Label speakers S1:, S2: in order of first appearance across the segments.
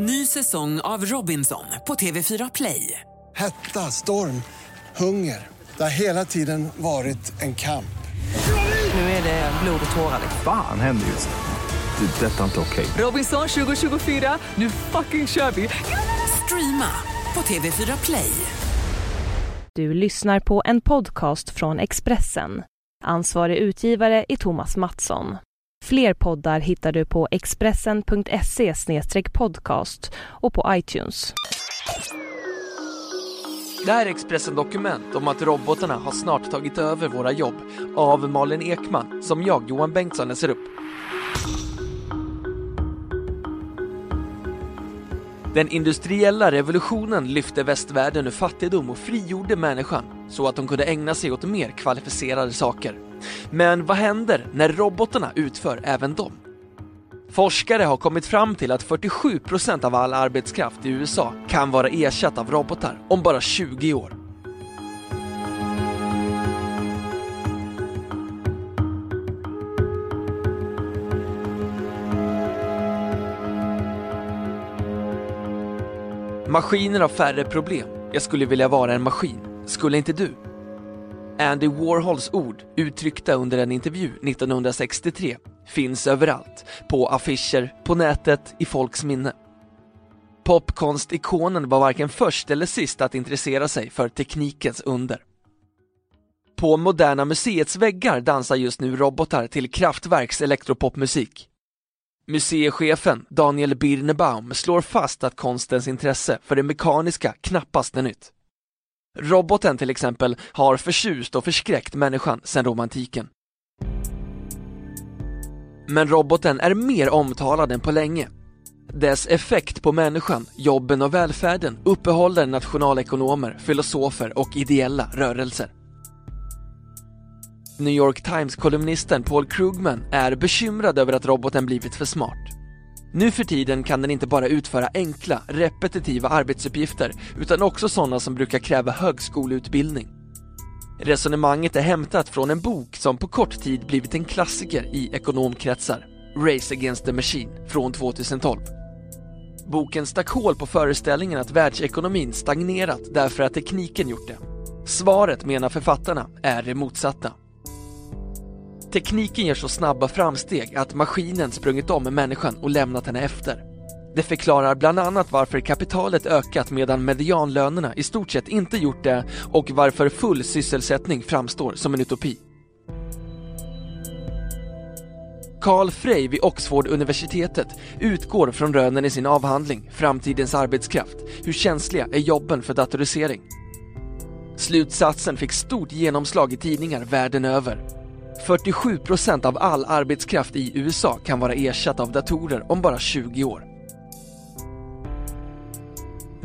S1: Ny säsong av Robinson på TV4 Play.
S2: Hetta, storm, hunger. Det har hela tiden varit en kamp.
S1: Nu är det blod och tårar.
S3: Fan händer just nu. Det. är Detta är inte okej.
S1: Robinson 2024, nu fucking kör vi! Streama på TV4 Play.
S4: Du lyssnar på en podcast från Expressen. Ansvarig utgivare är Thomas Mattsson. Fler poddar hittar du på expressen.se podcast och på iTunes.
S5: Det här är Expressen Dokument om att robotarna har snart tagit över våra jobb av Malin Ekman som jag, Johan Bengtsson, läser upp. Den industriella revolutionen lyfte västvärlden ur fattigdom och frigjorde människan så att de kunde ägna sig åt mer kvalificerade saker. Men vad händer när robotarna utför även dem? Forskare har kommit fram till att 47 % av all arbetskraft i USA kan vara ersatt av robotar om bara 20 år. Maskiner har färre problem. Jag skulle vilja vara en maskin. Skulle inte du? Andy Warhols ord, uttryckta under en intervju 1963, finns överallt. På affischer, på nätet, i folks minne. Popkonstikonen var varken först eller sist att intressera sig för teknikens under. På Moderna Museets väggar dansar just nu robotar till Kraftwerks elektropopmusik. Museichefen Daniel Birnebaum slår fast att konstens intresse för det mekaniska knappast är nytt. Roboten till exempel har förtjust och förskräckt människan sedan romantiken. Men roboten är mer omtalad än på länge. Dess effekt på människan, jobben och välfärden uppehåller nationalekonomer, filosofer och ideella rörelser. New York Times-kolumnisten Paul Krugman är bekymrad över att roboten blivit för smart. Nu för tiden kan den inte bara utföra enkla, repetitiva arbetsuppgifter utan också sådana som brukar kräva högskoleutbildning. Resonemanget är hämtat från en bok som på kort tid blivit en klassiker i ekonomkretsar, Race Against the Machine från 2012. Boken stack hål på föreställningen att världsekonomin stagnerat därför att tekniken gjort det. Svaret, menar författarna, är det motsatta. Tekniken gör så snabba framsteg att maskinen sprungit om människan och lämnat henne efter. Det förklarar bland annat varför kapitalet ökat medan medianlönerna i stort sett inte gjort det och varför full sysselsättning framstår som en utopi. Carl Frey vid Oxford-universitetet utgår från rönen i sin avhandling Framtidens arbetskraft. Hur känsliga är jobben för datorisering? Slutsatsen fick stort genomslag i tidningar världen över 47 procent av all arbetskraft i USA kan vara ersatt av datorer om bara 20 år.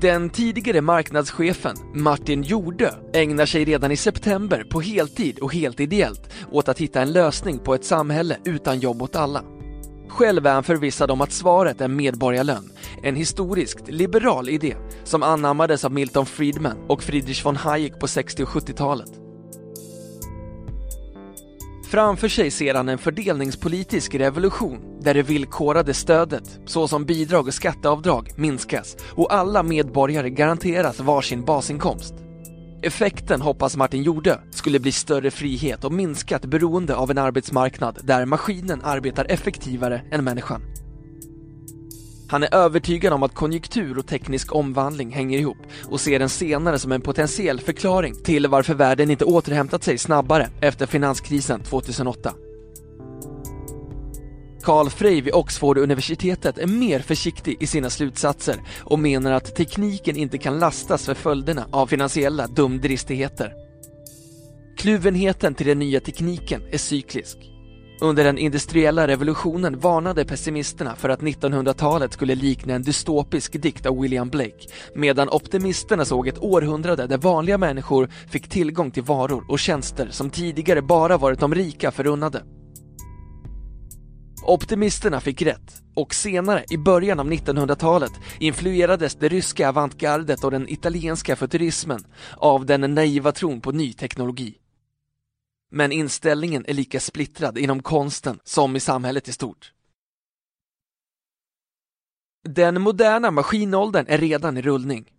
S5: Den tidigare marknadschefen Martin Jordö ägnar sig redan i september på heltid och helt ideellt åt att hitta en lösning på ett samhälle utan jobb åt alla. Själv är han förvissad om att svaret är medborgarlön, en historiskt liberal idé som anammades av Milton Friedman och Friedrich von Hayek på 60 och 70-talet. Framför sig ser han en fördelningspolitisk revolution där det villkorade stödet, såsom bidrag och skatteavdrag, minskas och alla medborgare garanteras varsin basinkomst. Effekten hoppas Martin Jordö skulle bli större frihet och minskat beroende av en arbetsmarknad där maskinen arbetar effektivare än människan. Han är övertygad om att konjunktur och teknisk omvandling hänger ihop och ser den senare som en potentiell förklaring till varför världen inte återhämtat sig snabbare efter finanskrisen 2008. Carl Frey vid Oxford-universitetet är mer försiktig i sina slutsatser och menar att tekniken inte kan lastas för följderna av finansiella dumdristigheter. Kluvenheten till den nya tekniken är cyklisk. Under den industriella revolutionen varnade pessimisterna för att 1900-talet skulle likna en dystopisk dikt av William Blake, medan optimisterna såg ett århundrade där vanliga människor fick tillgång till varor och tjänster som tidigare bara varit de rika förunnade. Optimisterna fick rätt och senare, i början av 1900-talet, influerades det ryska avantgardet och den italienska futurismen av den naiva tron på ny teknologi. Men inställningen är lika splittrad inom konsten som i samhället i stort. Den moderna maskinåldern är redan i rullning.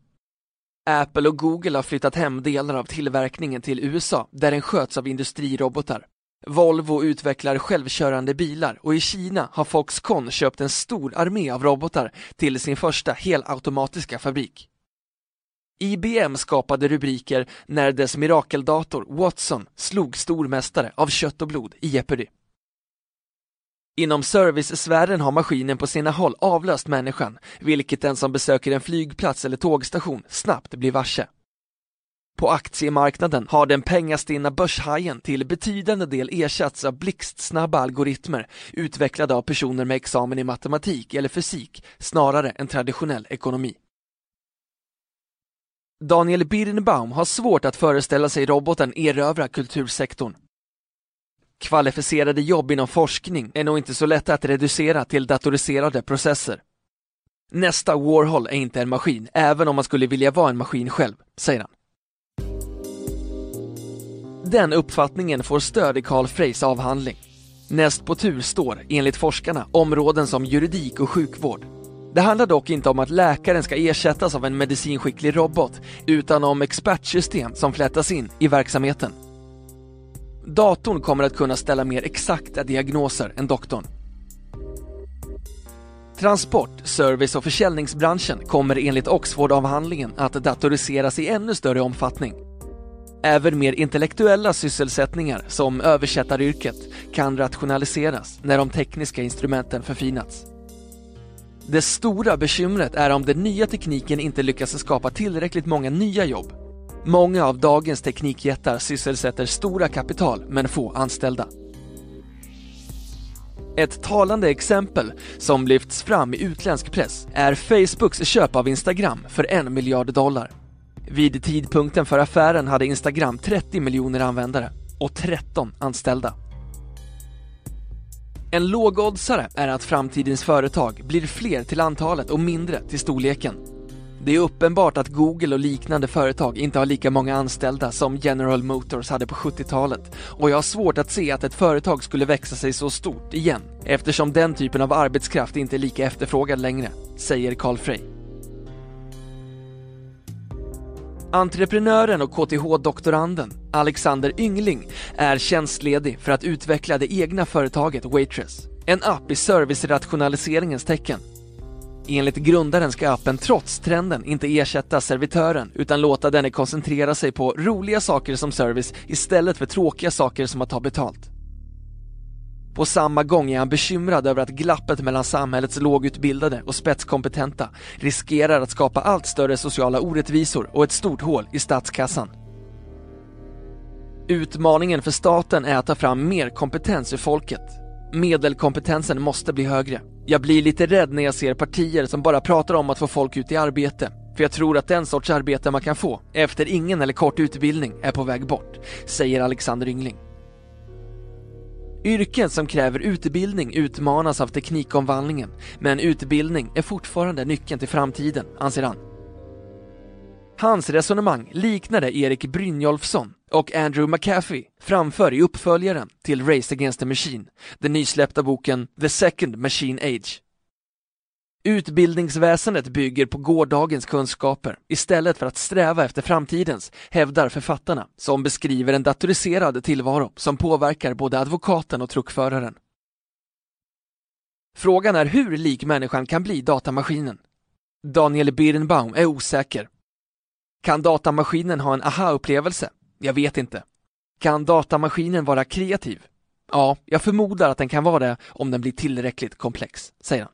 S5: Apple och Google har flyttat hem delar av tillverkningen till USA där den sköts av industrirobotar. Volvo utvecklar självkörande bilar och i Kina har Foxconn köpt en stor armé av robotar till sin första helautomatiska fabrik. IBM skapade rubriker när dess mirakeldator Watson slog stormästare av kött och blod i Jeopardy. Inom servicesfären har maskinen på sina håll avlöst människan, vilket den som besöker en flygplats eller tågstation snabbt blir varse. På aktiemarknaden har den pengastinna börshajen till betydande del ersatts av blixtsnabba algoritmer utvecklade av personer med examen i matematik eller fysik snarare än traditionell ekonomi. Daniel Birnbaum har svårt att föreställa sig roboten erövra kultursektorn. Kvalificerade jobb inom forskning är nog inte så lätta att reducera till datoriserade processer. Nästa Warhol är inte en maskin, även om man skulle vilja vara en maskin själv, säger han. Den uppfattningen får stöd i Carl Freys avhandling. Näst på tur står, enligt forskarna, områden som juridik och sjukvård. Det handlar dock inte om att läkaren ska ersättas av en medicinskicklig robot, utan om expertsystem som flätas in i verksamheten. Datorn kommer att kunna ställa mer exakta diagnoser än doktorn. Transport, service och försäljningsbranschen kommer enligt Oxford-avhandlingen att datoriseras i ännu större omfattning. Även mer intellektuella sysselsättningar som översättaryrket kan rationaliseras när de tekniska instrumenten förfinats. Det stora bekymret är om den nya tekniken inte lyckas skapa tillräckligt många nya jobb. Många av dagens teknikjättar sysselsätter stora kapital men få anställda. Ett talande exempel som lyfts fram i utländsk press är Facebooks köp av Instagram för en miljard dollar. Vid tidpunkten för affären hade Instagram 30 miljoner användare och 13 anställda. En lågoddsare är att framtidens företag blir fler till antalet och mindre till storleken. Det är uppenbart att Google och liknande företag inte har lika många anställda som General Motors hade på 70-talet och jag har svårt att se att ett företag skulle växa sig så stort igen eftersom den typen av arbetskraft inte är lika efterfrågad längre, säger Carl Frey. Entreprenören och KTH-doktoranden Alexander Yngling är tjänstledig för att utveckla det egna företaget Waitress, en app i servicerationaliseringens tecken. Enligt grundaren ska appen trots trenden inte ersätta servitören utan låta denne koncentrera sig på roliga saker som service istället för tråkiga saker som att ta betalt. På samma gång är han bekymrad över att glappet mellan samhällets lågutbildade och spetskompetenta riskerar att skapa allt större sociala orättvisor och ett stort hål i statskassan. Utmaningen för staten är att ta fram mer kompetens ur folket. Medelkompetensen måste bli högre. Jag blir lite rädd när jag ser partier som bara pratar om att få folk ut i arbete. För jag tror att den sorts arbete man kan få efter ingen eller kort utbildning är på väg bort, säger Alexander Yngling. Yrken som kräver utbildning utmanas av teknikomvandlingen, men utbildning är fortfarande nyckeln till framtiden, anser han. Hans resonemang liknade Erik Brynjolfsson och Andrew McAfee framför i uppföljaren till Race Against the Machine, den nysläppta boken The Second Machine Age. Utbildningsväsendet bygger på gårdagens kunskaper istället för att sträva efter framtidens, hävdar författarna som beskriver en datoriserad tillvaro som påverkar både advokaten och truckföraren. Frågan är hur lik människan kan bli datamaskinen. Daniel Birnbaum är osäker. Kan datamaskinen ha en aha-upplevelse? Jag vet inte. Kan datamaskinen vara kreativ? Ja, jag förmodar att den kan vara det om den blir tillräckligt komplex, säger han.